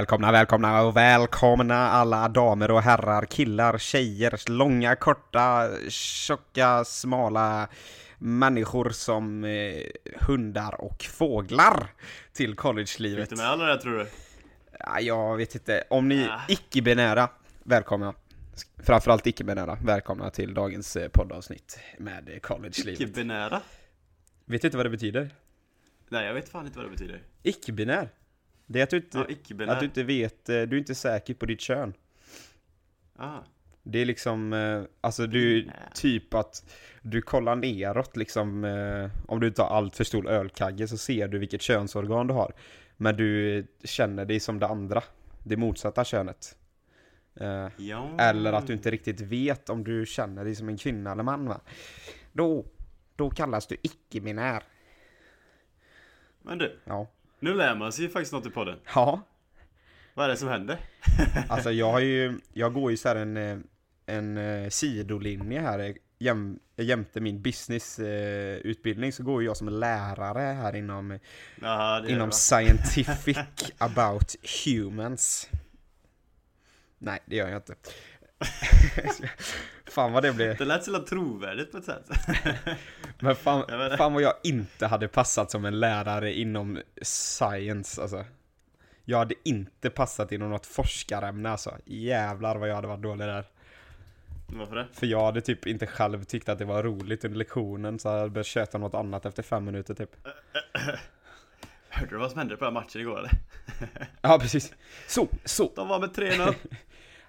Välkomna, välkomna och välkomna alla damer och herrar, killar, tjejer, långa, korta, tjocka, smala människor som eh, hundar och fåglar till collegelivet. Fick du med alla det tror du? Ja, jag vet inte, om ni Ah. icke-binära, välkomna. Framförallt icke-binära, välkomna till dagens eh, poddavsnitt med collegelivet. Icke-binära? Vet du inte vad det betyder? Nej jag vet fan inte vad det betyder. Icke-binär. Det är att du inte, Ja, att du inte vet, eh, du är inte säker på ditt kön. Ah. Det är liksom, eh, alltså du, typ att du kollar neråt liksom, eh, om du inte har allt för stor ölkagge så ser du vilket könsorgan du har. Men du känner dig som det andra, det motsatta könet. Ja. eller att du inte riktigt vet om du känner dig som en kvinna eller man va. Då, då kallas du icke-binär. Men du, Ja. Nu lär man sig ju faktiskt något i podden. Ja, Vad är det som händer? Alltså jag har ju, jag går ju så här en, eh, en eh, sidolinje här jäm, jämte min businessutbildning så går ju jag som lärare här inom, är inom scientific about humans. Nej, det gör jag inte. fan vad det blev. Det lät så trovärdigt på ett sätt. Men fan, Jag fan vad jag inte hade passat som en lärare inom science alltså. Jag hade inte passat inom något forskarämne alltså. Jävlar vad jag hade varit dålig där. Varför det? För jag hade typ inte själv tyckt att det var roligt under lektionen så jag hade börjat köta något annat efter fem minuter typ. Hörde du vad som hände på den matchen igår eller? Ja precis. Så, så. De var med 3-0.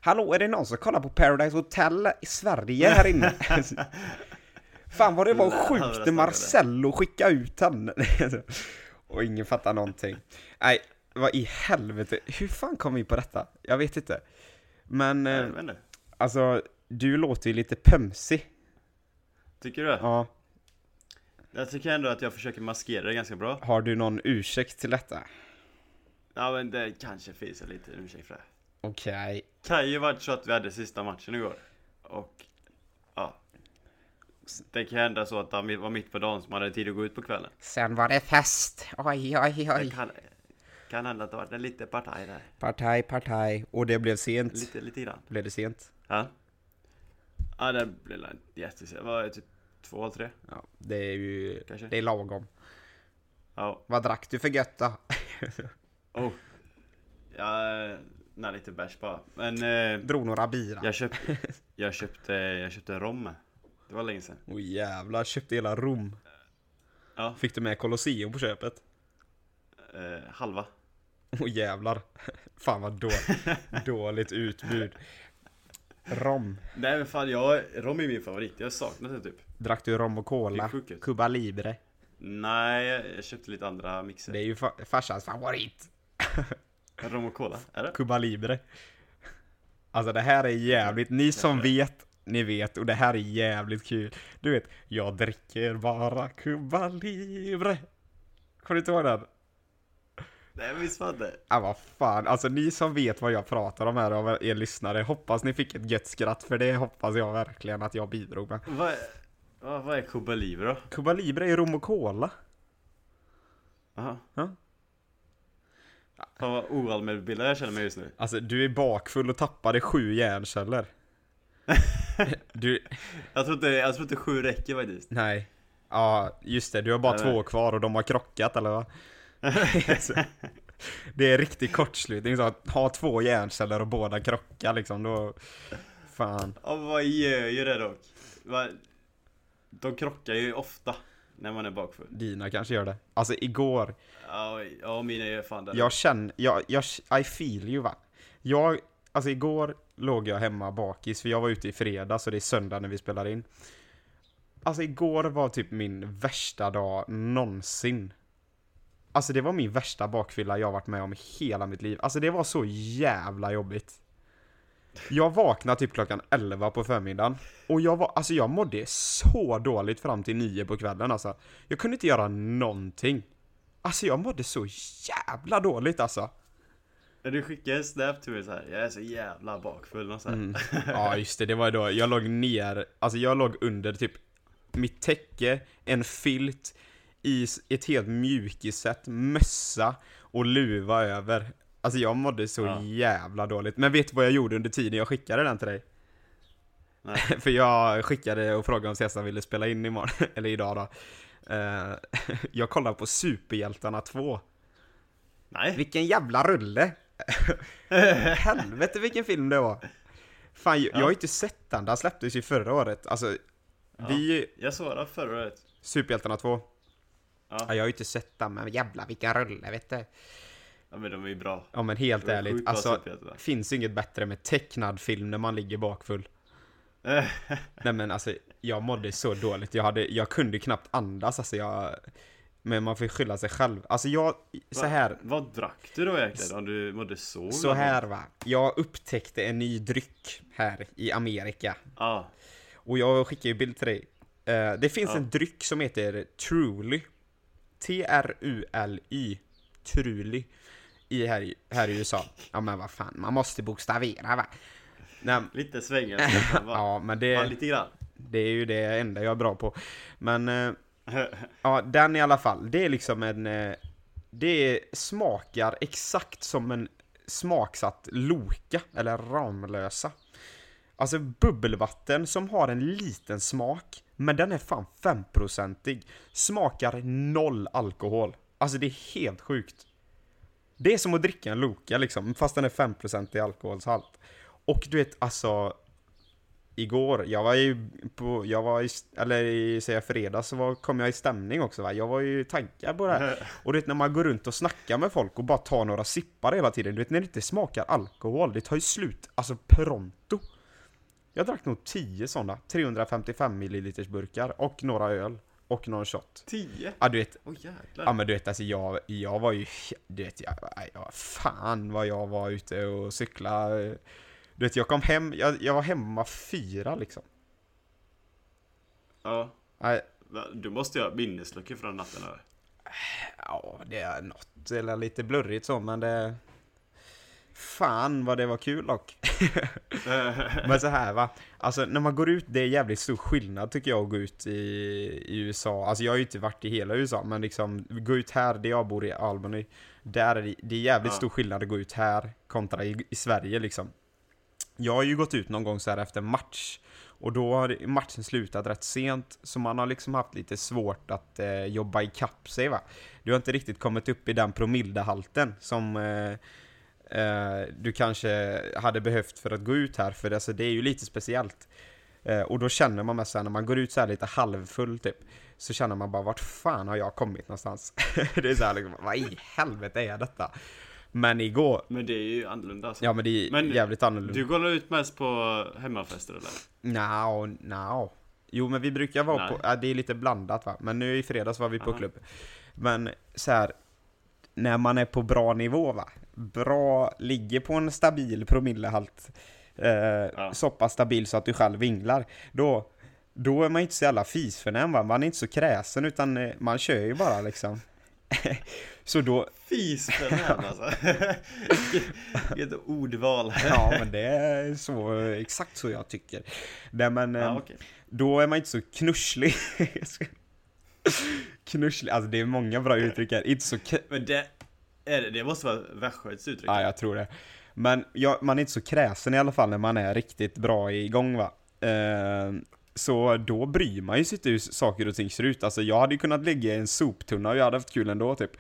Hallå, är det någon som kollar på Paradise Hotel i Sverige här inne? Fan vad det var sjukt när Marcello skickade ut henne. Och ingen fattar någonting. Nej, vad i helvete. Hur fan kom vi på detta? Jag vet inte. Men, Nej, eh, alltså, du låter ju lite pömsig. Tycker du? Ja. Jag tycker ändå att jag försöker maskera det ganska bra. Har du någon ursäkt till detta? Ja men det kanske finns en liten ursäkt för det. Okej. kan ju varit så att vi hade sista matchen igår. Och ja. Det kan hända så att han var mitt på dagen som hade tid att gå ut på kvällen. Sen var det fest. Oj, oj, Det oj. kan, kan hända att det var en liten partaj där. Partaj, partaj. Och det blev sent. Lite, lite grann. Blev det sent? Ja. Ja det blev jättesent. Det var typ två, tre Ja, det är ju... kanske. Det är lagom. Ja. Vad drack du för gött då? Oh. Ja, nej lite bärs bara. Men eh, Drog några bira? jag köpte, jag köpte, jag köpte rom. Det var länge sedan. Åh jävlar, köpte hela Rom. Ja, Fick du med Colosseum på köpet? eh, halva. Åh jävlar. Fan vad dåligt, dåligt utbud. Rom. Nej men fan jag, rom är min favorit. Jag har saknat det typ. Drack du rom och cola? Cuba Libre. Nej, jag köpte lite andra mixer. Det är ju fa- farsans favorit. Rom och cola, är det? Cuba Libre. Alltså det här är jävligt, ni som vet, ni vet och det här är jävligt kul. Du vet, jag dricker bara Cuba Libre. Kommer du inte ihåg den? Nej visst fan det. Ja vad fan, alltså ni som vet vad jag pratar om här av er lyssnare, hoppas ni fick ett gött skratt för det hoppas jag verkligen att jag bidrog med. Vad är, vad, vad är Cuba Libre då? Cuba Libre är rom och cola. Aha. Ja. Fan vad oallmänbildad jag känner mig just nu. Alltså du är bakfull och tappade sju hjärnceller. Du, Jag tror inte, jag tror inte sju räcker faktiskt. nej. Ja, just det, du har bara Nej, två nej. kvar och de har krockat eller vad? Det är riktig kortslutning så att ha två hjärnceller och båda krockar liksom, då... Fan. Ja vad gör ju det dock? De krockar ju ofta när man är bakfull. Dina kanske gör det. Alltså igår, Ja, ja mina gör fan det. jag känner, jag, jag, I feel you va. Jag, alltså igår låg jag hemma bakis, för jag var ute i fredags och det är söndag när vi spelar in. Alltså igår var typ min värsta dag någonsin. Alltså det var min värsta bakfylla jag varit med om i hela mitt liv. Alltså det var så jävla jobbigt. Jag vaknade typ klockan 11 på förmiddagen. Och jag var, alltså jag mådde så dåligt fram till 9 på kvällen alltså. Jag kunde inte göra någonting. Alltså jag mådde så jävla dåligt alltså. När du skickade en snap till mig så här, jag är så jävla bakfull och så. Mm. Ja just det, det var då, jag låg ner, alltså jag låg under typ mitt täcke, en filt, i ett helt mjukisset, mössa och luva över. Alltså jag mådde så Ja. jävla dåligt. Men vet du vad jag gjorde under tiden jag skickade den till dig? För jag skickade och frågade om Cesar ville spela in imorgon, eller idag då. Eh, jag kollade på Superhjältarna 2. Nej. Vilken jävla rulle! Helvete vilken film det var! Fan, jag, jag har ju inte sett den, den släpptes ju förra året. Alltså, Ja. vi... Jag såg den förra året. Superhjältarna 2. Ja, Ja. jag har ju inte sett den, men jävla vilken rulle, vet du. Ja, men de är ju bra. Ja men helt De är ärligt, alltså superhjältar. finns inget bättre med tecknad film när man ligger bakfull. Nej men alltså, jag mådde så dåligt. Jag, hade, jag kunde knappt andas, alltså jag... Men man får skylla sig själv. Alltså jag, så här, Vad drack du då egentligen? Om du mådde så så här va. Jag upptäckte en ny dryck här i Amerika. Ja. Och jag skickar ju bild till dig. Eh, det finns Ja. en dryck som heter Truly. T-R-U-L-Y. Truly. I här, här i USA. Ja men vad fan, man måste bokstavera va. Nej, Lite svängelska. va? ja men Ja, det, lite grann. det är ju det enda jag är bra på. Men eh, ja, den i alla fall. Det är liksom en... eh, Det smakar exakt som en smaksatt Loka, eller Ramlösa. Alltså bubbelvatten som har en liten smak, men den är fan 5-procentig. Smakar noll alkohol. Alltså det är helt sjukt. Det är som att dricka en Loka liksom, fast den är 5% i alkoholshalt. Och du vet, alltså... Igår, jag var ju på, jag var i, eller i, säger jag fredag så var, kom jag i stämning också va. Jag var ju taggad på det här. Och du vet när man går runt och snackar med folk och bara tar några sippar hela tiden. Du vet när det inte smakar alkohol, det tar ju slut, alltså pronto. Jag drack nog 10 sådana, 355 milliliters burkar och några öl. Och någon shot. Tio? Ja du vet, jäklar. ja men du vet alltså jag, jag var ju, du vet jag, jag, fan vad jag var ute och cykla. Du vet jag kom hem, jag, jag var hemma fyra liksom. Ja. Nej, Du måste ju ha minnesluckor från natten eller? Ja, det är något, eller lite blurrigt så, men det... Fan vad det var kul dock. men så här va, alltså när man går ut, det är jävligt stor skillnad tycker jag att gå ut i, i USA. Alltså jag har ju inte varit i hela USA, men liksom gå ut här, där jag bor i Albany, där är det, det är jävligt Ja. stor skillnad att gå ut här kontra i, i Sverige liksom. Jag har ju gått ut någon gång så här efter match och då har matchen slutat rätt sent så man har liksom haft lite svårt att eh, jobba ikapp sig va. Du har inte riktigt kommit upp i den promillehalten som eh, eh, du kanske hade behövt för att gå ut här för alltså, det är ju lite speciellt. Eh, och då känner man mest såhär, när man går ut så här lite halvfull typ så känner man bara vart fan har jag kommit någonstans? det är såhär liksom, vad i helvete är detta? Men igår, Men det är ju annorlunda alltså. ja men det är Men jävligt annorlunda. Du går ut mest på hemmafester eller? Nja, nja. Jo men vi brukar vara Nej. på, ja, det är lite blandat va, men nu i fredags var vi på Aha. klubb. Men så här, när man är på bra nivå va, bra, ligger på en stabil promillehalt, eh, så pass stabil så att du själv vinglar, då, då är man inte så jävla fisförnäm va, man är inte så kräsen utan eh, man kör ju bara liksom. så då, Fis för den här alltså. Vilket ordval. ja men det är så, exakt så jag tycker. Nej men, eh, Ja, okej. Då är man inte så knusslig. Knusslig, alltså det är många bra uttryck här. Inte så Men det, är det, det måste vara Västgöts uttryck. Ja, jag tror det. Men ja, man är inte så kräsen i alla fall när man är riktigt bra igång va. Eh, så då bryr man ju sig inte hur saker och ting ser ut. Alltså jag hade ju kunnat ligga i en soptunna och jag hade haft kul ändå typ.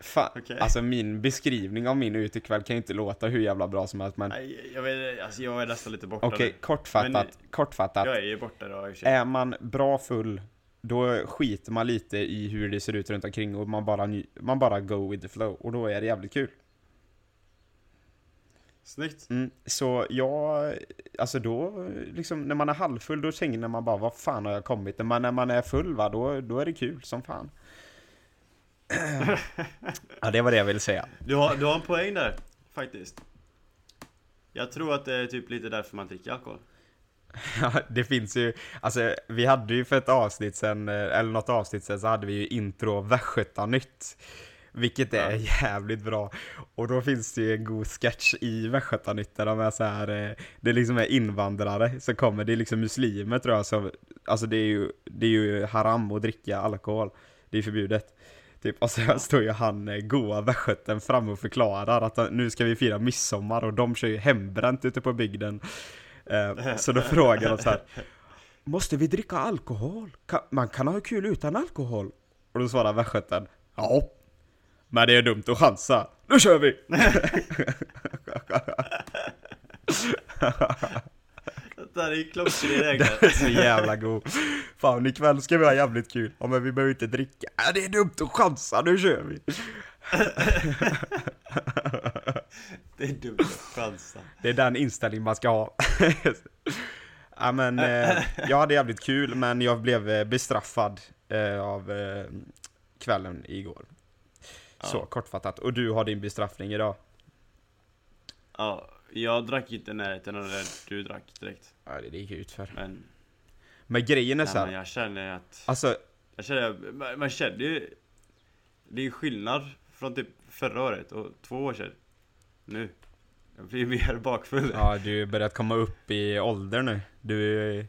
Fan, Okej. alltså min beskrivning av min utekväll kan ju inte låta hur jävla bra som helst men Nej, jag vet alltså jag är nästan lite borta okej, nu. kortfattat, Men- kortfattat. Jag är ju borta då. Är man bra full, då skiter man lite i hur det ser ut runt omkring och man bara, man bara go with the flow och då är det jävligt kul. Snyggt. Mm, så jag, alltså då, liksom när man är halvfull då känner man bara vad fan har jag kommit? Men när man är full va, då, då är det kul som fan. Ja det var det jag ville säga. Du har, du har en poäng där, faktiskt. Jag tror att det är typ lite därför man dricker alkohol. Ja, det finns ju, alltså vi hade ju för ett avsnitt sen, eh, eller något avsnitt sen så hade vi ju intro Västgötanytt. Vilket är jävligt bra. Och då finns det ju en god sketch i Västgötanytt där de är så här, eh, det liksom är invandrare som kommer, det är liksom muslimer tror jag som, alltså det är ju, det är ju haram att dricka alkohol. Det är förbjudet. Typ, och så står ju han eh, goa västgöten fram och förklarar att han- nu ska vi fira midsommar och de kör ju hembränt ute på bygden. Eh, så då frågar de så här. Måste vi dricka alkohol? Kan, man kan ha kul utan alkohol? Och då svarar västgöten. Ja. Men det är dumt att chansa. Nu kör vi! Det här är ju klockren regler. Så jävla god. Fan ikväll ska vi ha jävligt kul. Ja men vi behöver inte dricka. Ja, det är dumt att chansa, nu kör vi. Det är dumt att chansa. Det är den inställning man ska ha. ja men, eh, jag hade jävligt kul men jag blev eh, bestraffad eh, av eh, kvällen igår. Så Ja. kortfattat. Och du har din bestraffning idag. Ja, jag drack inte i närheten av det du drack direkt. Ja det gick ut för. Men, Men grejen är nej, så men här, jag känner att... alltså Jag känner, man, man känner ju... Det är skillnad från typ förra året och två år sedan. Nu. Jag blir mer bakfull. Ja, du börjat komma upp i ålder nu. Du,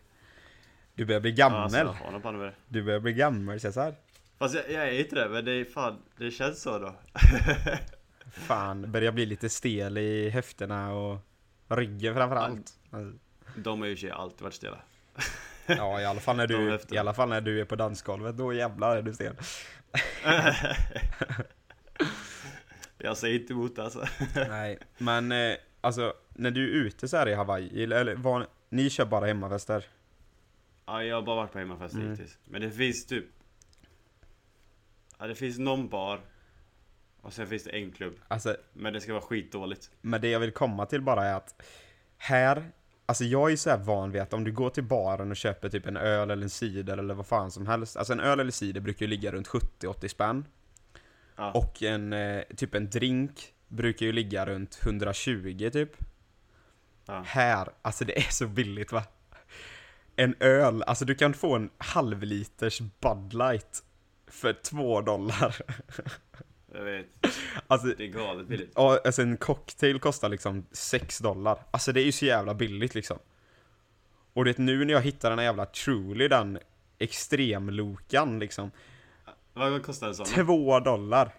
du börjar bli gammal. alltså, med det. Du börjar bli gammal, Cesar. Fast jag, jag är inte det, men det är fan, det känns så då. Fan, börjar bli lite stel i höfterna och ryggen framförallt. De har ju i sig alltid varit stela. Ja, i alla fall när du, i alla fall när du är på dansgolvet, då jävlar är du stel. jag säger inte emot alltså. Nej, men eh, alltså när du är ute så här i Hawaii, eller, vad, ni kör bara hemmafester? Ja, jag har bara varit på hemmafest Mm. hittills. Men det finns typ... Ja, det finns någon bar. Och sen finns det en klubb. Alltså, Men det ska vara skitdåligt. men det jag vill komma till bara är att här, alltså jag är ju så här van vid att om du går till baren och köper typ en öl eller en cider eller vad fan som helst, alltså en öl eller cider brukar ju ligga runt 70-80 spänn. Ja. Och en, eh, typ en drink brukar ju ligga runt 120 typ. Ja. Här, alltså det är så billigt va? En öl, alltså du kan få en halvliters Bud Light för två dollar. Jag vet. Alltså, Det är galet billigt. ja, alltså en cocktail kostar liksom 6 dollar. Alltså det är ju så jävla billigt liksom. Och det nu när jag hittar den här jävla Truly, den extremlokan liksom. Vad kostar en sån? då? 2 dollar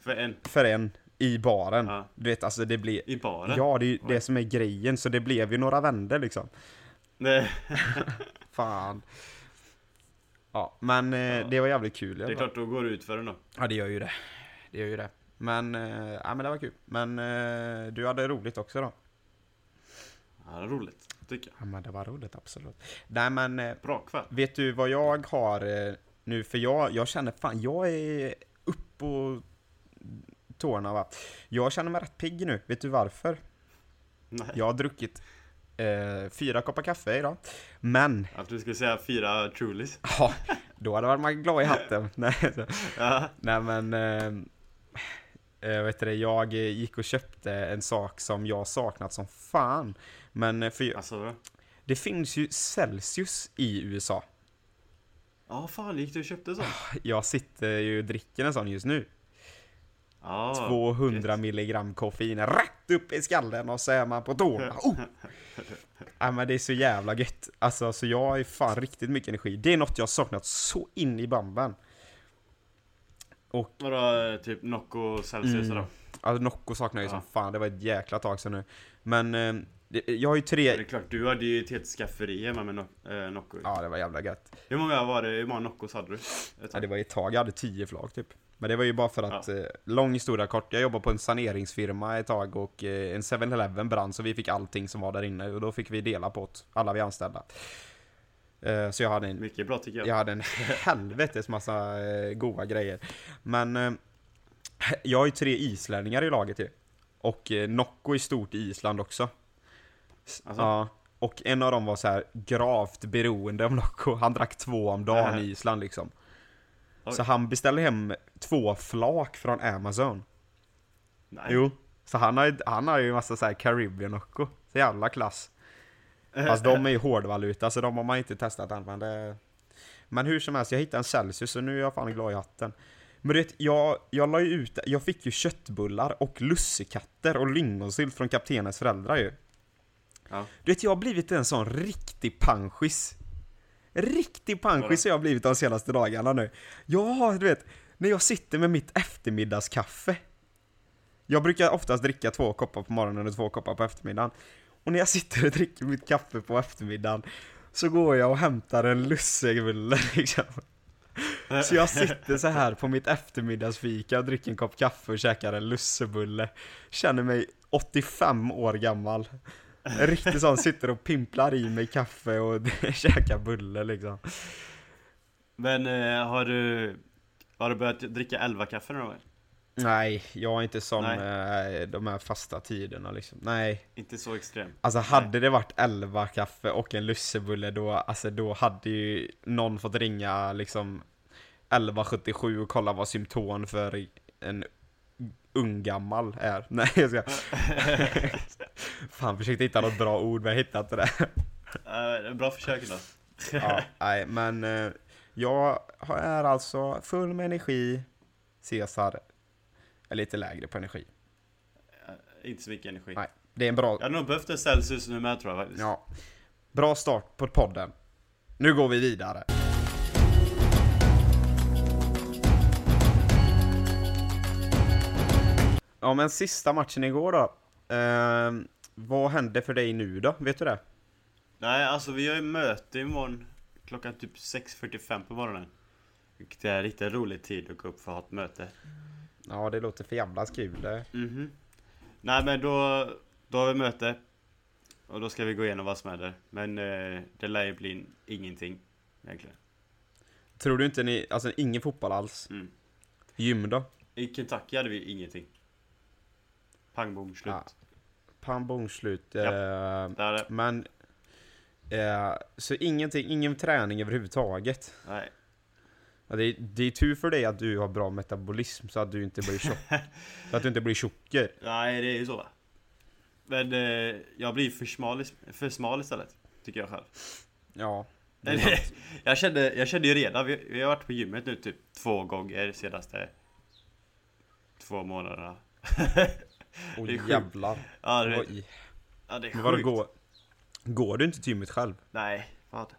För en? för en i baren. Ja. Du vet alltså det blir... I baren? Ja, det är ju det som är grejen, så det blev ju några vänder liksom. Nej. Fan. Ja, men eh, Ja. det var jävligt kul. Det är klart, då går det ut för den då. Ja, det gör ju det. Det gör ju det. Men, eh, ja men det var kul. Men eh, du hade roligt också då? Ja, det är roligt. Tycker jag. Ja, men det var roligt, absolut. Nej, men eh, Bra kväll. vet du vad jag har nu? För jag, jag känner fan, jag är upp på tårna va. Jag känner mig rätt pigg nu. Vet du varför? Nej. Jag har druckit eh, fyra koppar kaffe idag. Men, Att du skulle säga fyra Trulies. ja, då hade man glad i hatten. Nej, Ja. Nej men, eh, eh, vet du det, jag gick och köpte en sak som jag saknat som fan. Men eh, för Alltså. det finns ju Celsius i USA. Ja, fan gick du och köpte så? Jag sitter ju och dricker en sån just nu. Ja. 200 gött. milligram koffein rätt upp i skallen och så är man på tårna. Oh! Ja men det är så jävla gött. Alltså så jag har ju fan riktigt mycket energi. Det är något jag har saknat så in i bamben. Och Vadå, typ Nocco Celsius Mm. då? Alltså Nocco saknar jag ju Ja. som fan, det var ett jäkla tag sedan nu. Men eh, jag har ju tre... Det är klart, du hade ju ett helt skafferi hemma med no- eh, Nocco. Ja, det var jävla gött. Hur många var det? Hur många Noccos hade du? Ja, det var ett tag, jag hade tio flak typ. Men det var ju bara för att, eh, lång historia kort, jag jobbade på en saneringsfirma ett tag och eh, en 7-Eleven brann så vi fick allting som var där inne och då fick vi dela på det, alla vi anställda. Eh, så jag hade en, Mycket bra tycker jag. jag hade en helvetes massa eh, goda grejer. Men jag har ju tre islänningar i laget ju. Och Nocco är stort i Island också. Alltså? Ja. Och en av dem var så här gravt beroende av Nocco. Han drack två om dagen i Island liksom. Oj. Så han beställde hem två flak från Amazon. Nej. Jo. Så han har, han har ju massa så här Caribbean Nocco. Så jävla klass. Fast de är ju hårdvaluta så de har man inte testat än men det... Men hur som helst, jag hittade en Celsius och nu är jag fan glad i hatten. Men du vet, jag, jag la ju ut, jag fick ju köttbullar och lussekatter och lingonsylt från kaptenens föräldrar ju. Ja. Du vet, jag har blivit en sån riktig panschis. Riktig panschis har jag blivit de senaste dagarna nu. Jag har, du vet, När jag sitter med mitt eftermiddagskaffe. Jag brukar oftast dricka två koppar på morgonen och två koppar på eftermiddagen. Och när jag sitter och dricker mitt kaffe på eftermiddagen så går jag och hämtar en lussebulle liksom. Så jag sitter så här på mitt eftermiddagsfika och dricker en kopp kaffe och käkar en lussebulle. Känner mig 85 år gammal. En riktig sån, sitter och pimplar i mig kaffe och käkar bulle liksom. Men eh, har du Har du börjat dricka 11 kaffe någon gång? Nej, jag är inte sån Nej. med de här fasta tiderna liksom. Nej. Inte så extrem? Alltså hade det varit 11 kaffe och en lussebulle då, alltså då hade ju någon fått ringa liksom 1177 och kolla vad symptom för en ung gammal är. Nej jag ska. Fan försökte hitta något bra ord men jag hittade inte det. Uh, bra försök då. Ja, nej men eh, jag är alltså full med energi. Cesar är lite lägre på energi. Eh, Inte så mycket energi. Nej, det är en bra, Jag hade nog behövt en Celsius nu med tror jag faktiskt. ja, bra start på podden. Nu går vi vidare. Ja men sista matchen igår då. Eh, vad hände för dig nu då? Vet du det? Nej, alltså vi har ju möte imorgon klockan typ 6.45 på morgonen. Vilket är en riktigt rolig tid att gå upp för att ha ett möte. Ja det låter för jävla kul. det. Mhm. Nej men då, då har vi möte. Och då ska vi gå igenom vad som händer. Men eh, det lär ju bli ingenting. Egentligen. Tror du inte ni, alltså ingen fotboll alls? Mm. Gym då? I Kentucky hade vi ingenting. Pang bom slut. Ja. Pang bom slut. Ja. Eh, men... Eh, så ingenting, ingen träning överhuvudtaget. Nej. Ja, det, är, det är tur för dig att du har bra metabolism så att du inte blir tjock. så att du inte blir tjocker. Nej, det är ju så va. Men eh, jag blir för smal, för smal istället. Tycker jag själv. Ja. sant. jag, kände, jag kände ju redan, vi, vi har varit på gymmet nu typ två gånger senaste två månaderna. Är sjukt. jävlar. Ja, det, Oj. ja, det är Men vadå, sjukt. går, går du inte till gymmet själv? Nej, vad?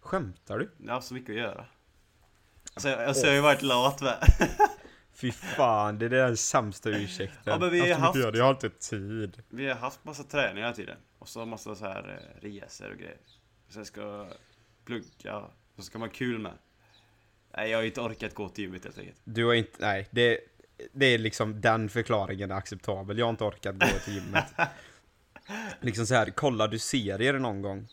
Skämtar du? Jag har så mycket att göra. Alltså, jag, alltså, jag har ju varit lat med. Fy fan, det är den sämsta ursäkten. Ja, men vi har Jag har haft- göra, Jag har inte tid. Vi har haft massa träning hela tiden. Och så massa så här eh, resor och grejer. Sen ska jag plugga. Och så ska man ha kul med. Nej, jag har inte orkat gå till gymmet helt enkelt. Du har inte, nej, det, det är liksom den förklaringen är acceptabel. Jag har inte orkat gå till gymmet. liksom så här, kollar du serier någon gång?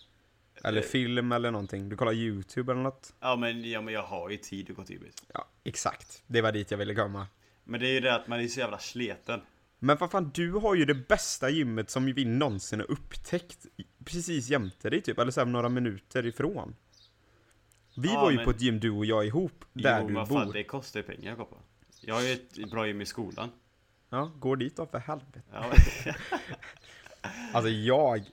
Eller Eh. film eller någonting? Du kollar YouTube eller något? Ja men, ja, men jag har ju tid att gå till gymmet. Ja, exakt. Det var dit jag ville komma. Men det är ju det att man är så jävla sleten. Men vad fan, du har ju det bästa gymmet som vi någonsin har upptäckt precis jämte dig typ, eller så här några minuter ifrån. Vi Ja, var ju men- på ett gym du och jag ihop, där jo, du bor. fan, det kostar ju pengar att gå på. Jag har ju ett bra gym i skolan. Ja, gå dit då för helvete. Ja, Alltså jag,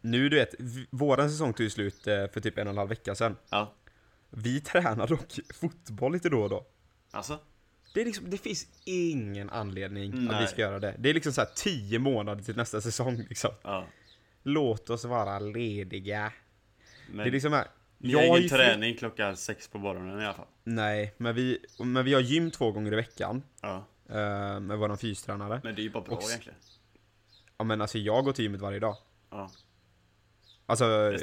nu du vet, våran säsong tog ju slut eh, för typ en och en halv vecka sedan. ja. Vi tränar dock fotboll lite då och då. Alltså? Det, är liksom, det finns ingen anledning att Nej. vi ska göra det. Det är liksom så här tio månader till nästa säsong liksom. Ja. Låt oss vara lediga. Men det är liksom här, jag har ingen träning klockan sex på morgonen i alla fall. Nej, men vi, men vi har gym två gånger i veckan. Ja. eh, med våran fystränare. Men det är ju bara bra Och egentligen. Ja men alltså jag går till gymmet varje dag. Ja. Alltså,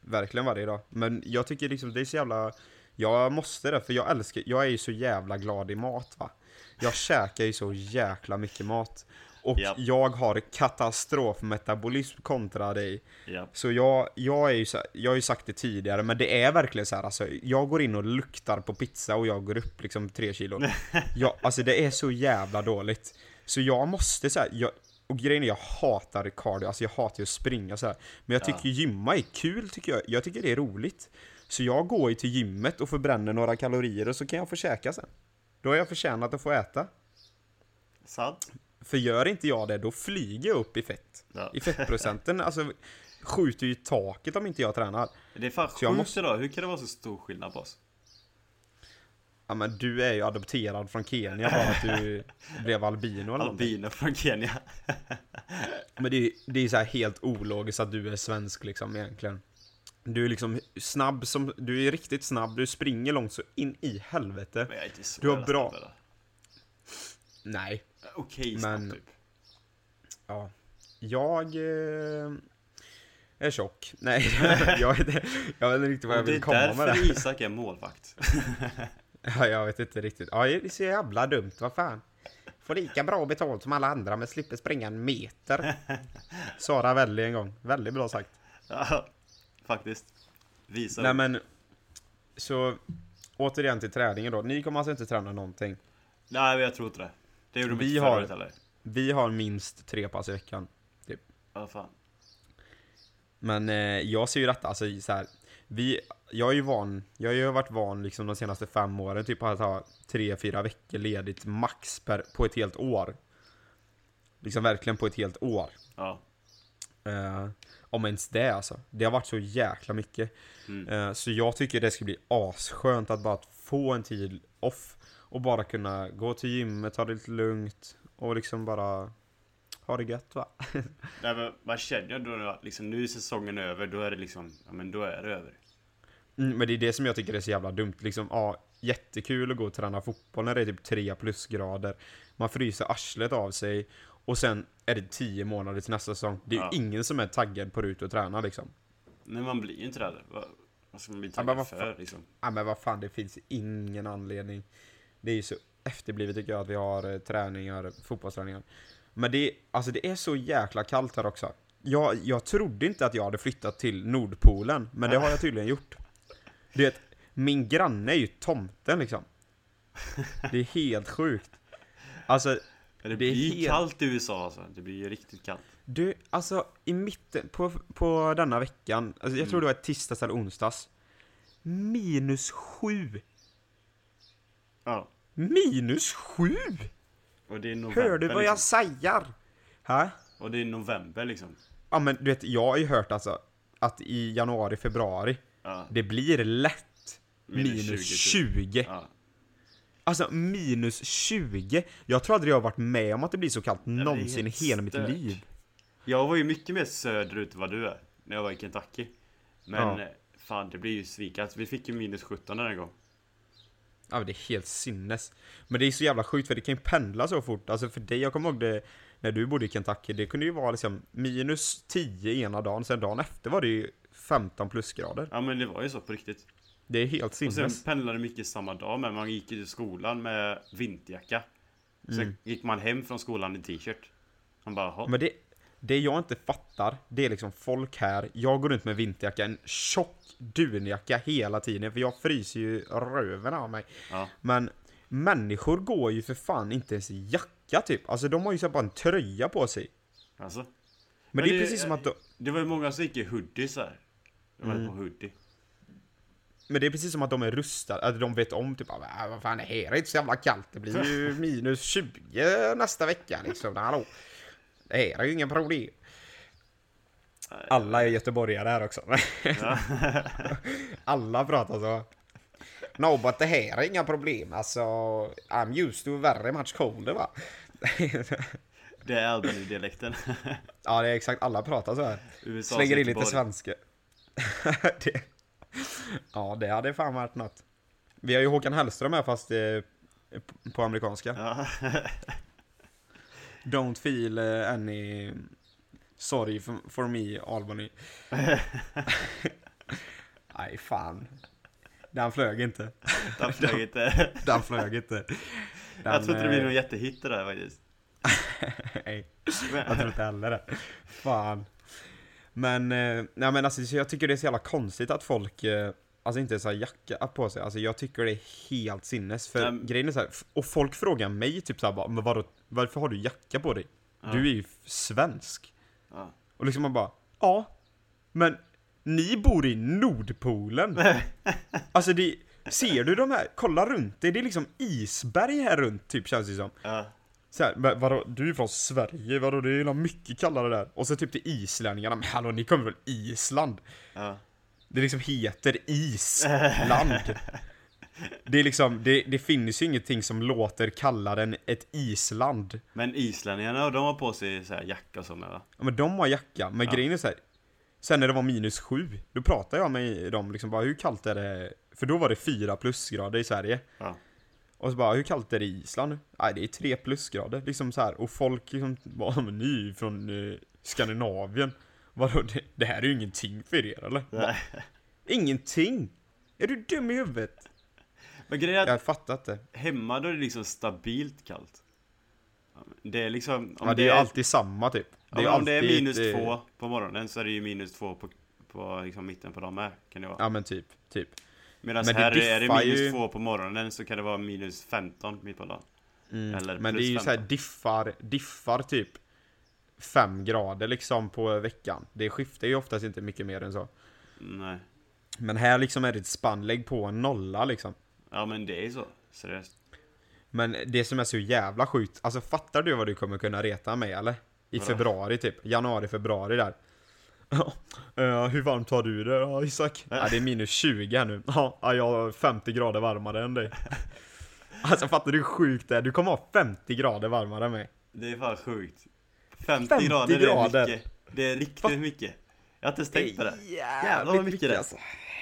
verkligen varje dag. Men jag tycker liksom det är så jävla... Jag måste det, för jag älskar... Jag är ju så jävla glad i mat va. Jag käkar ju så jäkla mycket mat. Och Japp. jag har katastrofmetabolism kontra dig. Ja. Så jag, jag är ju jag har ju sagt det tidigare, men det är verkligen så här alltså, jag går in och luktar på pizza och jag går upp liksom tre kilo. jag, alltså det är så jävla dåligt. Så jag måste så här, jag, och grejen är jag hatar cardio, alltså jag hatar ju att springa så här. Men jag tycker Ja. gymma är kul tycker jag, jag tycker det är roligt. Så jag går ju till gymmet och förbränner några kalorier och så kan jag få käka sen. Då har jag förtjänat att få äta. Sant? För gör inte jag det, då flyger jag upp i fett. Ja. I fettprocenten, alltså skjuter ju i taket om inte jag tränar. Det är fan sjukt måste- idag. Hur kan det vara så stor skillnad på oss? Ja men du är ju adopterad från Kenya bara att du blev albino eller. Albino från Kenya. Men det är, det är så här helt ologiskt att du är svensk liksom egentligen. Du är liksom snabb som, du är riktigt snabb, du springer långt så in i helvete. Men jag är inte så Du har bra- snabb, eller? Nej, Okej Men- typ. ja. Jag eh, är tjock. Nej, jag vet, jag vet inte riktigt vad jag vill är komma med därför det. Isak är målvakt. Ja, jag vet inte riktigt. Ja, det är så jävla dumt, vad fan. Får lika bra betalt som alla andra men slipper springa en meter. Sara Velli en gång. Väldigt bra sagt. ja, faktiskt. Visa Nej upp. men, så återigen till träningen då. Ni kommer alltså inte träna någonting. Nej, jag tror inte det. Det gjorde de Vi inte har- året heller. Vi har minst tre pass i veckan. Ja, fan. Men eh, jag ser ju detta, alltså så här, vi, jag är ju van, jag har ju varit van liksom de senaste fem åren typ att ha tre, fyra veckor ledigt max per, på ett helt år. Liksom verkligen på ett helt år. Ja. Eh, om ens det alltså. Det har varit så jäkla mycket. Mm. Eh, så jag tycker det ska bli asskönt att bara få en tid off. Och bara kunna gå till gymmet, ta det lite lugnt. Och liksom bara ha det gött va. Nej, men man känner ju då att liksom, nu är säsongen över, då är det liksom, ja men då är det över. Mm, men det är det som jag tycker är så jävla dumt. Liksom, ja, jättekul att gå och träna fotboll när det är typ 3 plusgrader. Man fryser arslet av sig. Och sen är det 10 månader till nästa säsong. Det är Ja. ingen som är taggad på att ut och träna liksom. Nej, man blir ju inte det. Vad, vad ska man bli Ja, taggad vad för liksom? Ja men vad fan, det finns ingen anledning. Det är ju så efterblivet tycker jag att vi har eh, träningar, fotbollsträningar. Men det, är- alltså det är så jäkla kallt här också. Jag, jag trodde inte att jag hade flyttat till Nordpolen, men det har jag tydligen gjort. Du vet, min granne är ju tomten liksom. Det är helt sjukt. Alltså, det, blir helt- kallt i USA alltså. Det blir ju riktigt kallt. du, alltså i mitten, på, på denna veckan, alltså, jag tror det var tisdags eller onsdags. Minus sju! Ja. Minus sju! Och det är november Hör du vad jag liksom. säger? Hä? Och det är november liksom. Ja men du vet, jag har ju hört alltså att i januari, februari, Ja. det blir lätt Minus minus 20, 20. typ. Ja. Alltså minus 20. Jag tror aldrig jag har varit med om att det blir så kallt är någonsin i hela mitt stört. liv. Jag var ju mycket mer söderut än vad du är. När jag var i Kentucky. Men Ja. eh, fan, det blir ju svikat. Vi fick ju minus 17 den här gången. Ja det är helt sinnes. Men det är så jävla sjukt för det kan ju pendla så fort. Alltså för dig, jag kommer ihåg det när du bodde i Kentucky. Det kunde ju vara liksom minus 10 ena dagen, sen dagen efter var det ju 15 plusgrader. Ja men det var ju så på riktigt. Det är helt Och sen sinnes. pendlade mycket samma dag men man gick ju till skolan med vinterjacka. Sen Mm. gick man hem från skolan i t-shirt. Man bara, "Jaha." Men det, det jag inte fattar, det är liksom folk här, jag går runt med vinterjacka, en tjock dunjacka hela tiden, för jag fryser ju röven av mig. Ja. Men människor går ju för fan inte ens i jacka typ, alltså de har ju så bara en tröja på sig. Alltså. Men, Men det är det- precis som att de, Det var ju många som gick i hoodies här. De hade Mm. på hoodie. men det är precis som att de är rustade, att de vet om typ, "Ah, vad fan det här är inte så jävla kallt, det blir ju minus 20 nästa vecka liksom, hallå. Det är ju inga problem. Alla är göteborgare här också. Ja. Alla pratar så. No, but det här är inga problem. Alltså, I'm used to very much colder va? det är Albany-dialekten. ja, det är exakt. Alla pratar så här. USA Slänger in lite svenska. det, ja, det hade fan varit något. Vi har ju Håkan Hellström här fast eh, på amerikanska. Ja. Don't feel eh, any sorry for, me, Albany. Nej, fan. Den flög inte. Den flög inte. Den flög inte. Den, Jag tror inte det blir eh, någon jättehit det där faktiskt. Nej, jag tror inte heller det. Fan. Men, eh, nej men alltså så jag tycker det är så jävla konstigt att folk, alltså inte ens har jacka på sig. Alltså jag tycker det är helt sinnes. För Nej. grejen är så här, och folk frågar mig typ såhär bara, men vadå, varför har du jacka på dig? Ja. Du är ju svensk. Ja. Och liksom man bara, ja, men ni bor i Nordpolen. alltså det, ser du de här, kolla runt dig, det är liksom isberg här runt typ känns det som. Ja. Så här, men vadå, du är från Sverige, vadå det är ju mycket kallare där. Och så typ till islänningarna, men hallå ni kommer från Island? Ja. Det liksom heter Island. Det är liksom, det, det finns ju ingenting som låter kallare än ett Island. Men islänningarna, de har på sig så här jacka och så med va? Ja, men de har jacka, men Ja. grejen är så här. Sen när det var minus sju, då pratade jag med dem liksom bara hur kallt är det? För då var det fyra plusgrader i Sverige. Ja. Och så bara, hur kallt är det i Island? Nej, det är tre plusgrader. Liksom så här. Och folk liksom bara, men ni är från eh, Skandinavien. Vadå, det, det här är ju ingenting för er eller? Bara, ingenting! Är du dum i huvudet? Men grejen är att Jag fattar inte. hemma då är det liksom stabilt kallt. Det är liksom... Om Ja, det är ju alltid samma typ. ja, men om det är alltid minus eh, två på morgonen så är det ju minus två på, på liksom mitten på dagen med. Kan det vara. Ja men typ, typ. Medan men det här är det diffar minus ju- två på morgonen så kan det vara minus 15 mitt på dagen. Mm. Eller men det är plus ju så här 15. diffar, diffar typ fem grader liksom på veckan. Det skiftar ju oftast inte mycket mer än så. Nej. Men här liksom är det ett spann, lägg på en nolla liksom. Ja men det är ju så. Seriöst. Men det som är så jävla sjukt, alltså fattar du vad du kommer kunna reta mig eller? I Vadå? februari typ, januari, februari där. Ja, hur varmt har du det ja, Isak? Ja, det är minus 20 här nu. Ja, ja, jag har 50 grader varmare än dig. Alltså fattar du hur sjukt det är? Du kommer ha 50 grader varmare än mig. Det är fan sjukt. 50, 50 grader, grader. det är mycket. Det är riktigt Va? mycket. Jag har inte ens tänkt på det. Jävlar vad mycket det är. Alltså,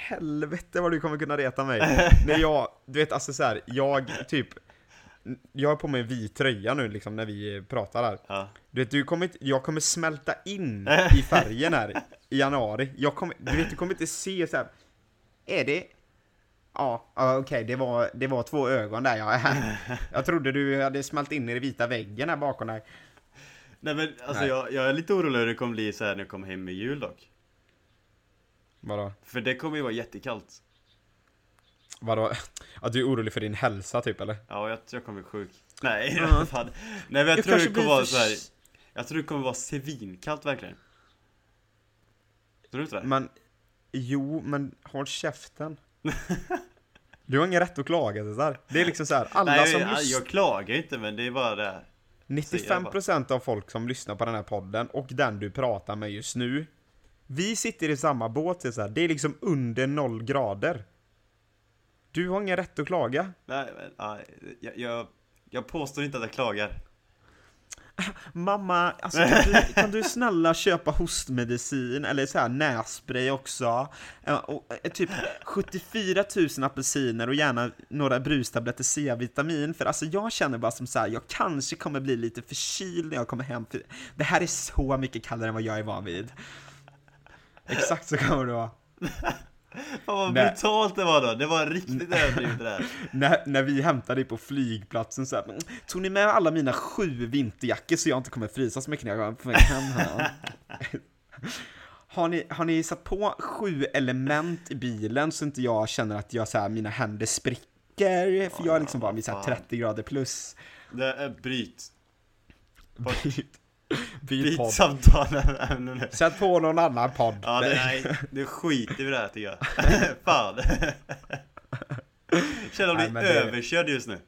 helvete vad du kommer kunna reta mig. när jag, du vet alltså så här, jag typ jag har på mig en vit tröja nu liksom när vi pratar här. Ja. Du vet, du kommer jag kommer smälta in i färgen här i januari. Jag kommer, du vet, du kommer inte se så här. Är det? Ja, okej, det, var, det var två ögon där ja. Jag trodde du hade smält in i den vita väggen här bakom dig. Nej men alltså Nej. jag, jag är lite orolig hur det kommer bli så här när jag kommer hem i jul dock. Vadå? För det kommer ju vara jättekallt. Vadå? Ja, du är orolig för din hälsa typ eller? Ja, jag tror jag kommer bli sjuk. Nej, Ja. fan. Nej men jag, Jag tror det kommer vara för- så här. Jag tror det kommer vara svinkallt verkligen. Tror du inte det? Men, jo, men håll käften. Du har ingen rätt att klaga Cesar. Det är liksom så här, alla Nej, som jag, lyssnar, jag klagar inte men det är bara det. här. 95% av folk som lyssnar på den här podden och den du pratar med just nu, vi sitter i samma båt Cesar. Det är liksom under noll grader. Du har ingen rätt att klaga. Nej, men, jag, jag, jag påstår inte att jag klagar. Mamma, alltså kan du, kan du snälla köpa hostmedicin eller så här nässpray också? Och, eh, typ 74 000 apelsiner och gärna några brustabletter C-vitamin. För alltså jag känner bara som så här, jag kanske kommer bli lite förkyld när jag kommer hem. För det här är så mycket kallare än vad jag är van vid. Exakt så kommer det vara. Fan vad Nej. brutalt det var då. Det var riktigt överdrivet det där. När, när vi hämtade dig på flygplatsen så här, "Men, tog ni med alla mina sju vinterjackor så jag inte kommer frysa så mycket när jag kommer hem här? Har ni, har ni satt på sju element i bilen så inte jag känner att jag så här, mina händer spricker? För jag är liksom bara vid så här fan. 30 grader plus. Det är bryt. Byt, byt Byt podd. samtal ämne nu. Sätt på någon annan podd. Ja, det, nej, det skiter vi i det här tycker jag. Fan. Känner mig men det- överkörd just nu.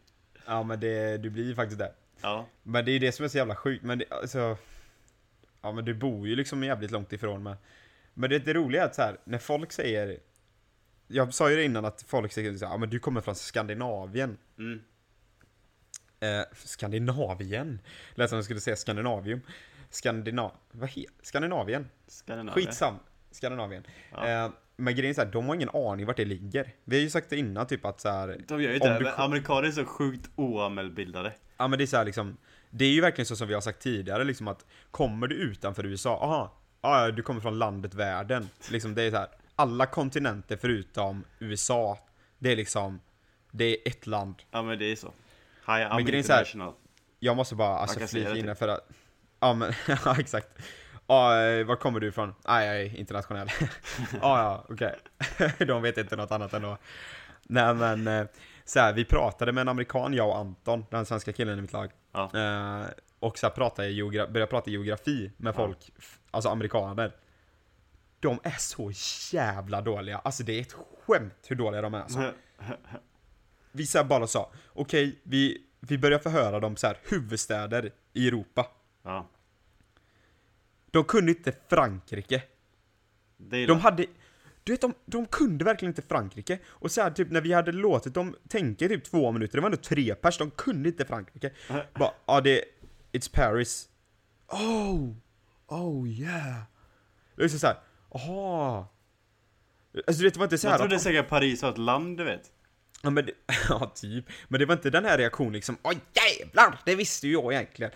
Ja men det, du blir ju faktiskt det. Ja. Men det är det som är så jävla sjukt, men det, alltså... Ja men du bor ju liksom jävligt långt ifrån med. Men det, det roliga är att så här, när folk säger... Jag sa ju det innan att folk säger här, ja men du kommer från Skandinavien. Mm. Eh, Skandinavien? Lät som jag skulle säga Skandinavium. Skandina... Vad heter Skandinavien? Skandinavien. Skitsam. Skandinavien. Ja. Eh, men grejen är så här, de har ingen aning vart det ligger. Vi har ju sagt det innan typ att så här, De gör ju det, du amerikaner är så sjukt oanmälbildade. Ja men det är så här liksom Det är ju verkligen så som vi har sagt tidigare liksom att Kommer du utanför USA, aha, ja du kommer från landet världen Liksom det är så här Alla kontinenter förutom USA Det är liksom Det är ett land Ja men det är så. Men I'm är så här- international. Jag måste bara alltså flika in typ. för att Ja men, ja exakt Ja, eh, var kommer du ifrån? Ah, jag är internationell Ja, ja, okej De vet inte något annat ändå Nej men, eh, så här, vi pratade med en amerikan, jag och Anton, den svenska killen i mitt lag Ja. Eh, och så här pratade geogra- började prata geografi med Ja. folk, f- alltså amerikaner. De är så jävla dåliga, alltså det är ett skämt hur dåliga de är alltså. Vi så bara sa, okej, vi, vi börjar förhöra dem så här huvudstäder i Europa. Ja. De kunde inte Frankrike. De hade, du vet de, de kunde verkligen inte Frankrike. Och så här, typ när vi hade låtit dem tänka typ två minuter, det var ändå tre pers, de kunde inte Frankrike. Bara, ja det, it's Paris. Oh, oh yeah. Det är så här, Jaha. Alltså du vet, det var inte så här Jag trodde säkert Paris var ett land, du vet. Ja, men ja, typ. Men det var inte den här reaktionen liksom, åh jävlar, det visste ju jag egentligen.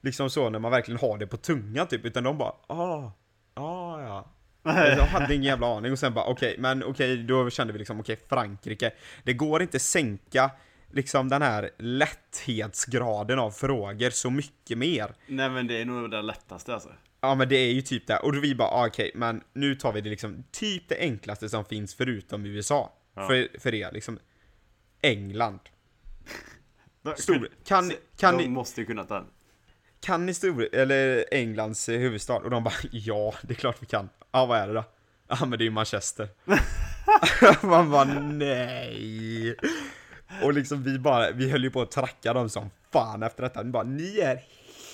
Liksom så när man verkligen har det på tungan typ, utan de bara, ah, ah ja. Jag hade ingen jävla aning och sen bara okej, men okej, då kände vi liksom okej, Frankrike. Det går inte sänka liksom den här lätthetsgraden av frågor så mycket mer. Nej men det är nog det lättaste alltså. Ja men det är ju typ det, och då vi bara ah, okej, men nu tar vi det liksom typ det enklaste som finns förutom USA. Ja. För, för det liksom. England. Stor, kan, kan, De ni, måste ju kunna den. kan ni stor, eller Englands eh, huvudstad? Och de bara ja, det är klart vi kan. Ja vad är det då? Ja men det är ju Manchester. Man bara nej. Och liksom vi bara, vi höll ju på att tracka dem som fan efter detta. Vi bara, ni är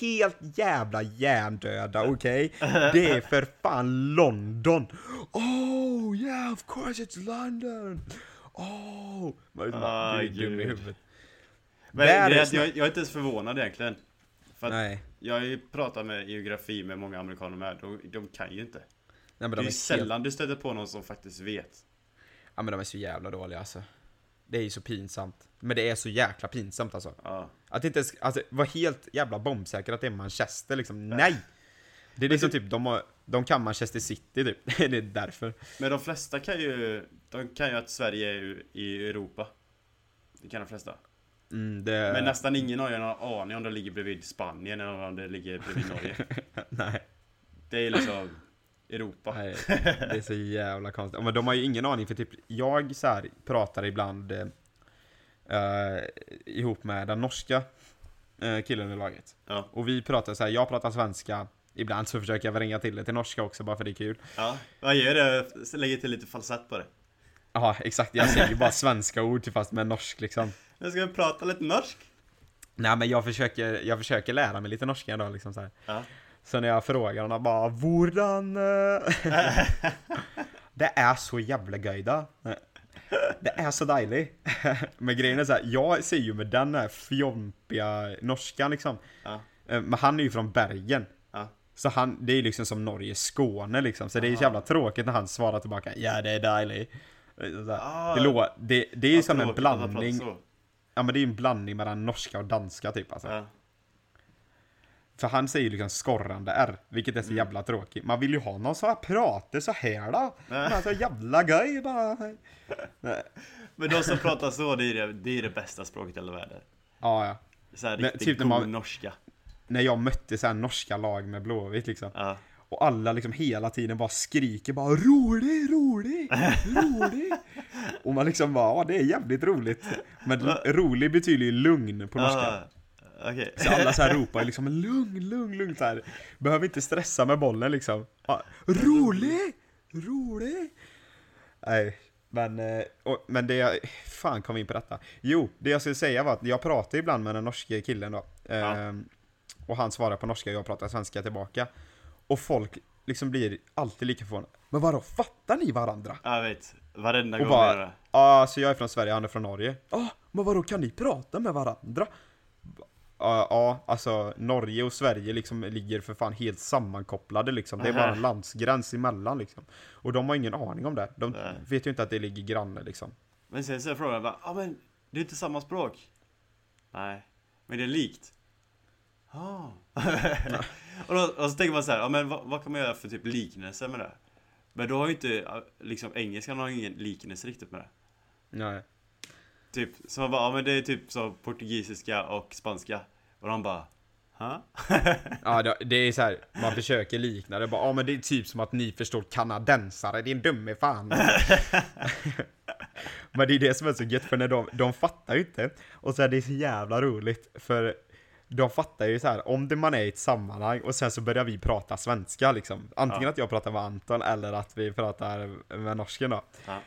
helt jävla hjärndöda, okej? Det är för fan London! Oh yeah, of course it's London! Oh! Man Ah, är dum i huvudet. Men att jag, jag är inte ens förvånad egentligen. För Nej. jag har ju pratat med geografi med många amerikaner med. De, de kan ju inte. Nej men Det de är är ju helt, sällan du stöter på någon som faktiskt vet. ja men de är så jävla dåliga alltså. Det är ju så pinsamt. Men det är så jäkla pinsamt alltså. Ja. Att inte ens, alltså vara helt jävla bombsäker att det är Manchester liksom, nej! Det är liksom typ, de, har, de kan Manchester City typ, det är därför. Men de flesta kan ju, de kan ju att Sverige är i Europa. Det kan de flesta. Mm, det, Men nästan ingen har ju någon aning om det ligger bredvid Spanien eller om det ligger bredvid Norge. nej, Det är liksom Europa. nej, det är så jävla konstigt. Men de har ju ingen aning för typ, jag så här pratar ibland eh, eh, ihop med den norska eh, killen i laget. Ja. Och vi pratar så här, jag pratar svenska, ibland så försöker jag väl ringa till det till norska också bara för det är kul. Ja, jag gör det. Lägger till lite falsett på det. Ja, exakt, jag säger ju bara svenska ord fast med norsk liksom. Nu ska vi prata lite norsk. Nej men jag försöker, jag försöker lära mig lite norska idag liksom så här. Ja. Så när jag frågar honom bara Hvordan eh?" Det är så jävla göjda Det är så dejligt Men grejen är så här, jag ser ju med den här fjompiga norskan liksom Ja. Eh, Men han är ju från Bergen. Så han, det är liksom som Norge Skåne liksom Så det är ju så jävla tråkigt när han svarar tillbaka Ja det är dejligt här, Ah. det, lå, det, det är ju som en blandning. Ja men det är ju en blandning mellan norska och danska typ alltså Ja. För han säger ju liksom skorrande R, vilket är så jävla tråkigt. Man vill ju ha någon som pratar så här då. Men så jävla gøy då. Nej. Men de som pratar så, det är det, det, är det bästa språket i hela världen. Ja, ja. Så här riktigt typ god man- norska. När jag mötte så norska lag med Blåvitt liksom. Ja. Och alla liksom hela tiden bara skriker bara rolig, rolig, rolig. Och man liksom bara, ja det är jävligt roligt. Men rolig betyder ju lugn på norska. Ah, Okej. Så alla så här ropar liksom lugn, lugn, lugn så här. Behöver inte stressa med bollen liksom. Ja, rolig! Rolig! Nej, men, eh, och, men det jag, fan kom vi in på detta? Jo, det jag skulle säga var att jag pratar ibland med den norske killen då. Ehm, och han svarar på norska och jag pratar svenska tillbaka. Och folk liksom blir alltid lika förvånade. Men vadå, fattar ni varandra? Jag vet. Varenda Och gång bara-. Ja, så jag är från Sverige, han är från Norge. Ja, men vadå, kan ni prata med varandra? Ja, ja, alltså Norge och Sverige liksom ligger för fan helt sammankopplade liksom. Det är bara en landsgräns emellan liksom. Och de har ingen aning om det. De Nej. vet ju inte att det ligger granne liksom. Men sen så är frågan bara, ja ah, men det är inte samma språk. Nej, men det är likt. Ah. och, då, och så tänker man så här, ja men vad, vad kan man göra för typ liknelse med det? Men då har ju inte, liksom engelskan har ingen liknelse riktigt med det. Nej. Typ, så man bara, ja men det är typ så portugisiska och spanska. Och de bara, ha? Ja, det, det är så här, man försöker likna det. Bara, ja men det är typ som att ni förstår kanadensare, din dumme fan. men det är det som är så gött, för när de, de fattar ju inte. Och så är det så jävla roligt, för de fattar ju så här, om det man är i ett sammanhang och sen så börjar vi prata svenska liksom. Antingen Ja. att jag pratar med Anton eller att vi pratar med norsken då. Ja.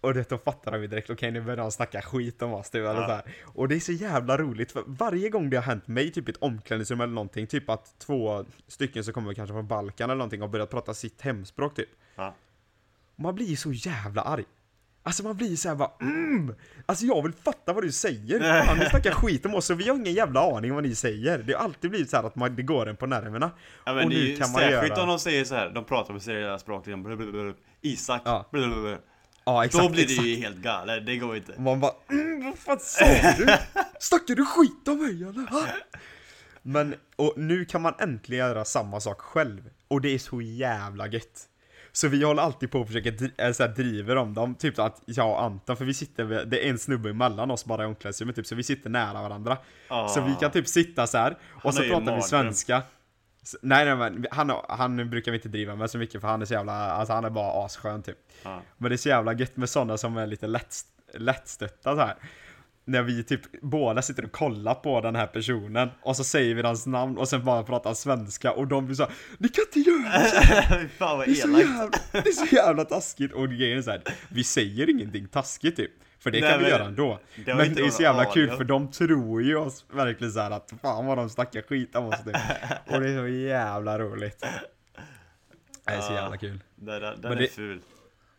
Och det, då fattar de ju direkt, okej nu börjar de snacka skit om oss typ, eller Ja. så här. Och det är så jävla roligt, för varje gång det har hänt mig, typ ett omklädningsrum eller någonting, typ att två stycken som kommer kanske från Balkan eller någonting har börjat prata sitt hemspråk typ. Ja. Man blir så jävla arg. Alltså man blir så här bara mm, Alltså jag vill fatta vad du säger! Fan, ni snackar skit om oss och vi har ingen jävla aning om vad ni säger. Det har alltid blivit så här att man, det går en på nerverna. Ja men och det är nu ju kan man särskilt göra... om de säger så här, de pratar med seriösa språk, liksom, Isak, Ja. blablabla. Ja exakt, Då blir det exakt. ju helt galet, det går inte. Man bara mm, vad fan sa du? Snackar du skit om mig eller? Ha? Men, och nu kan man äntligen göra samma sak själv. Och det är så jävla gött. Så vi håller alltid på att försöka dri- äh, så här, driver om dem, typ att jag och Anton, för vi sitter, det är en snubbe emellan oss bara i omklädningsrummet typ, så vi sitter nära varandra. Ah. Så vi kan typ sitta så här och så pratar vi svenska. S- Nej nej men han, han brukar vi inte driva med så mycket för han är så jävla, alltså han är bara asskön typ. Ja. Men det är så jävla gött med sådana som är lite lätt, lättstötta så här. När vi typ båda sitter och kollar på den här personen och så säger vi hans namn och sen bara pratar svenska och de blir såhär Ni kan inte göra så! Fy Fan vad Det är så jävla, det är så jävla taskigt och grejen är så här, vi säger ingenting taskigt typ. För det Nej, kan vi göra ändå. det Men det är så jävla kul för de tror ju oss verkligen så här att fan vad de snackar skit om oss typ. Och det är så jävla roligt. Det är så jävla kul. Den, den, den Men är det- ful.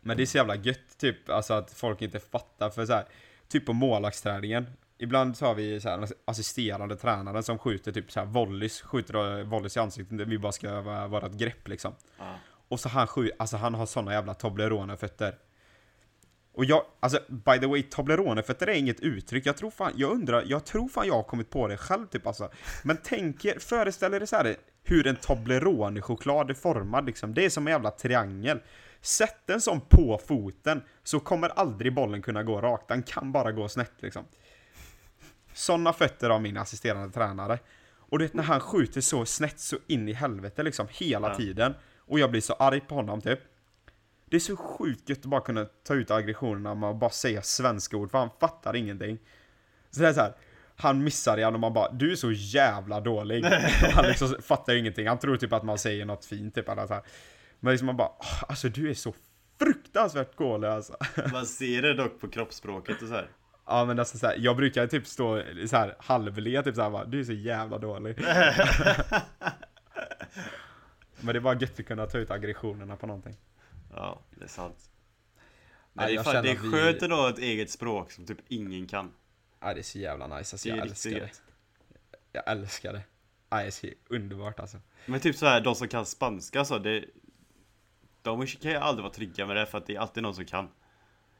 Men det är så jävla gött typ, alltså att folk inte fattar för så här, typ på målvaktsträningen. Ibland så har vi så här, assisterande tränare som skjuter typ så här volleys, skjuter volleys i ansiktet, vi bara ska öva vårat grepp liksom. Ja. Och så han skjuter, alltså han har såna jävla Toblerone-fötter. Och jag, alltså by the way, Toblerone-fötter är inget uttryck, jag tror fan, jag undrar, jag tror fan jag har kommit på det själv typ alltså. Men tänk er, föreställ er så här hur en Toblerone-choklad är formad liksom, det är som en jävla triangel. Sätt den som på foten, så kommer aldrig bollen kunna gå rakt, den kan bara gå snett liksom. Såna fötter har min assisterande tränare. Och du vet när han skjuter så snett så in i helvete liksom hela Ja. tiden. Och jag blir så arg på honom typ. Det är så sjukt gött att bara kunna ta ut aggressionerna med att bara säga svenska ord, för han fattar ingenting. Så det är så här, han missar igen och man bara, du är så jävla dålig. han liksom fattar ingenting, han tror typ att man säger något fint typ eller så här. Men liksom man bara, "Åh, alltså du är så fruktansvärt dålig alltså. Man ser det dock på kroppsspråket och så här. Ja men alltså så här, jag brukar typ stå så här halvle typ så här bara, du är så jävla dålig. men det är bara gött att kunna ta ut aggressionerna på någonting. Ja, det är sant. Men det är, fan, det är att vi- skönt att ha ett eget språk som typ ingen kan. Ja det är så jävla nice, alltså jag älskar det. gött. Jag älskar det. Ja, det är så underbart alltså. Men typ så här, de som kan spanska så, det... De kan ju aldrig vara trygga med det för att det är alltid någon som kan.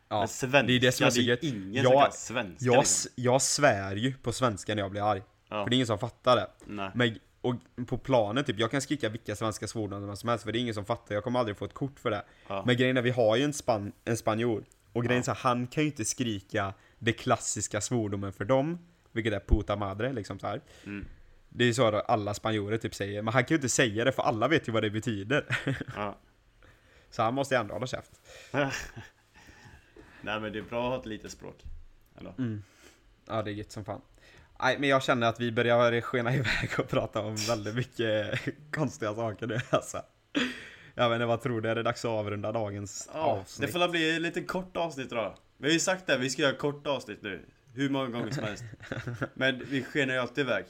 Ja, Men svenska, det är det som är så gött. ingen Jag- som kan svenska Jag, liksom. jag svär ju på svenska när jag blir arg. Ja. För det är ingen som fattar det. Nej. Men, och på planen typ, jag kan skrika vilka svenska svordomar som helst för det är ingen som fattar, jag kommer aldrig få ett kort för det. Ja. Men grejen är, vi har ju en, span, en spanjor. Och grejen är så han kan ju inte skrika det klassiska svordomen för dem. Vilket är puta madre liksom så här. Mm. Det är ju så alla spanjorer typ säger, men han kan ju inte säga det för alla vet ju vad det betyder. Ja. Så han måste ju ändå hålla käft. Nej men det är bra att ha ett litet språk. Eller? Mm. Ja, det är gött som fan. Nej, men jag känner att vi börjar skena iväg och prata om väldigt mycket konstiga saker nu alltså. Jag vet inte, vad tror du? Är det dags att avrunda dagens Ja, avsnitt? det får bli ett lite kort avsnitt då. Vi har ju sagt det, vi ska göra kort avsnitt nu. Hur många gånger som helst. Men vi skenar ju alltid iväg.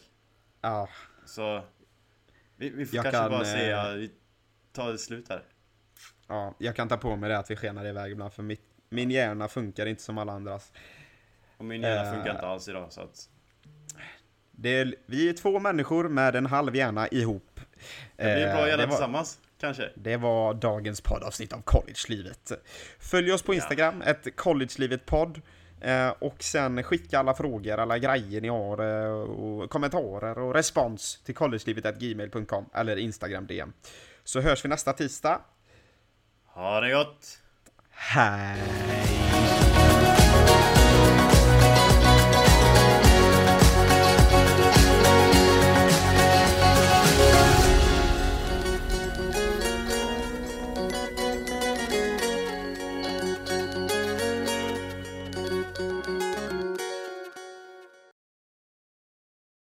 Ja, Så vi, vi får Jag kanske kan, bara eh, säga, vi tar det slut här. Ja, jag kan ta på mig det att vi skenar iväg ibland för mitt, min hjärna funkar inte som alla andras. Och min hjärna Eh. funkar inte alls idag så att Det är, vi är två människor med en halv hjärna ihop. det blir Eh, bra gärna det var- tillsammans. Kanske. Det var dagens poddavsnitt av Collegelivet. Följ oss på Instagram, ett Collegelivet-podd. Eh, och sen skicka alla frågor, alla grejer ni har, eh, och kommentarer och respons till collegelivet.gmail.com eller Instagram DM. Så hörs vi nästa tisdag. Ha det gott! Hej!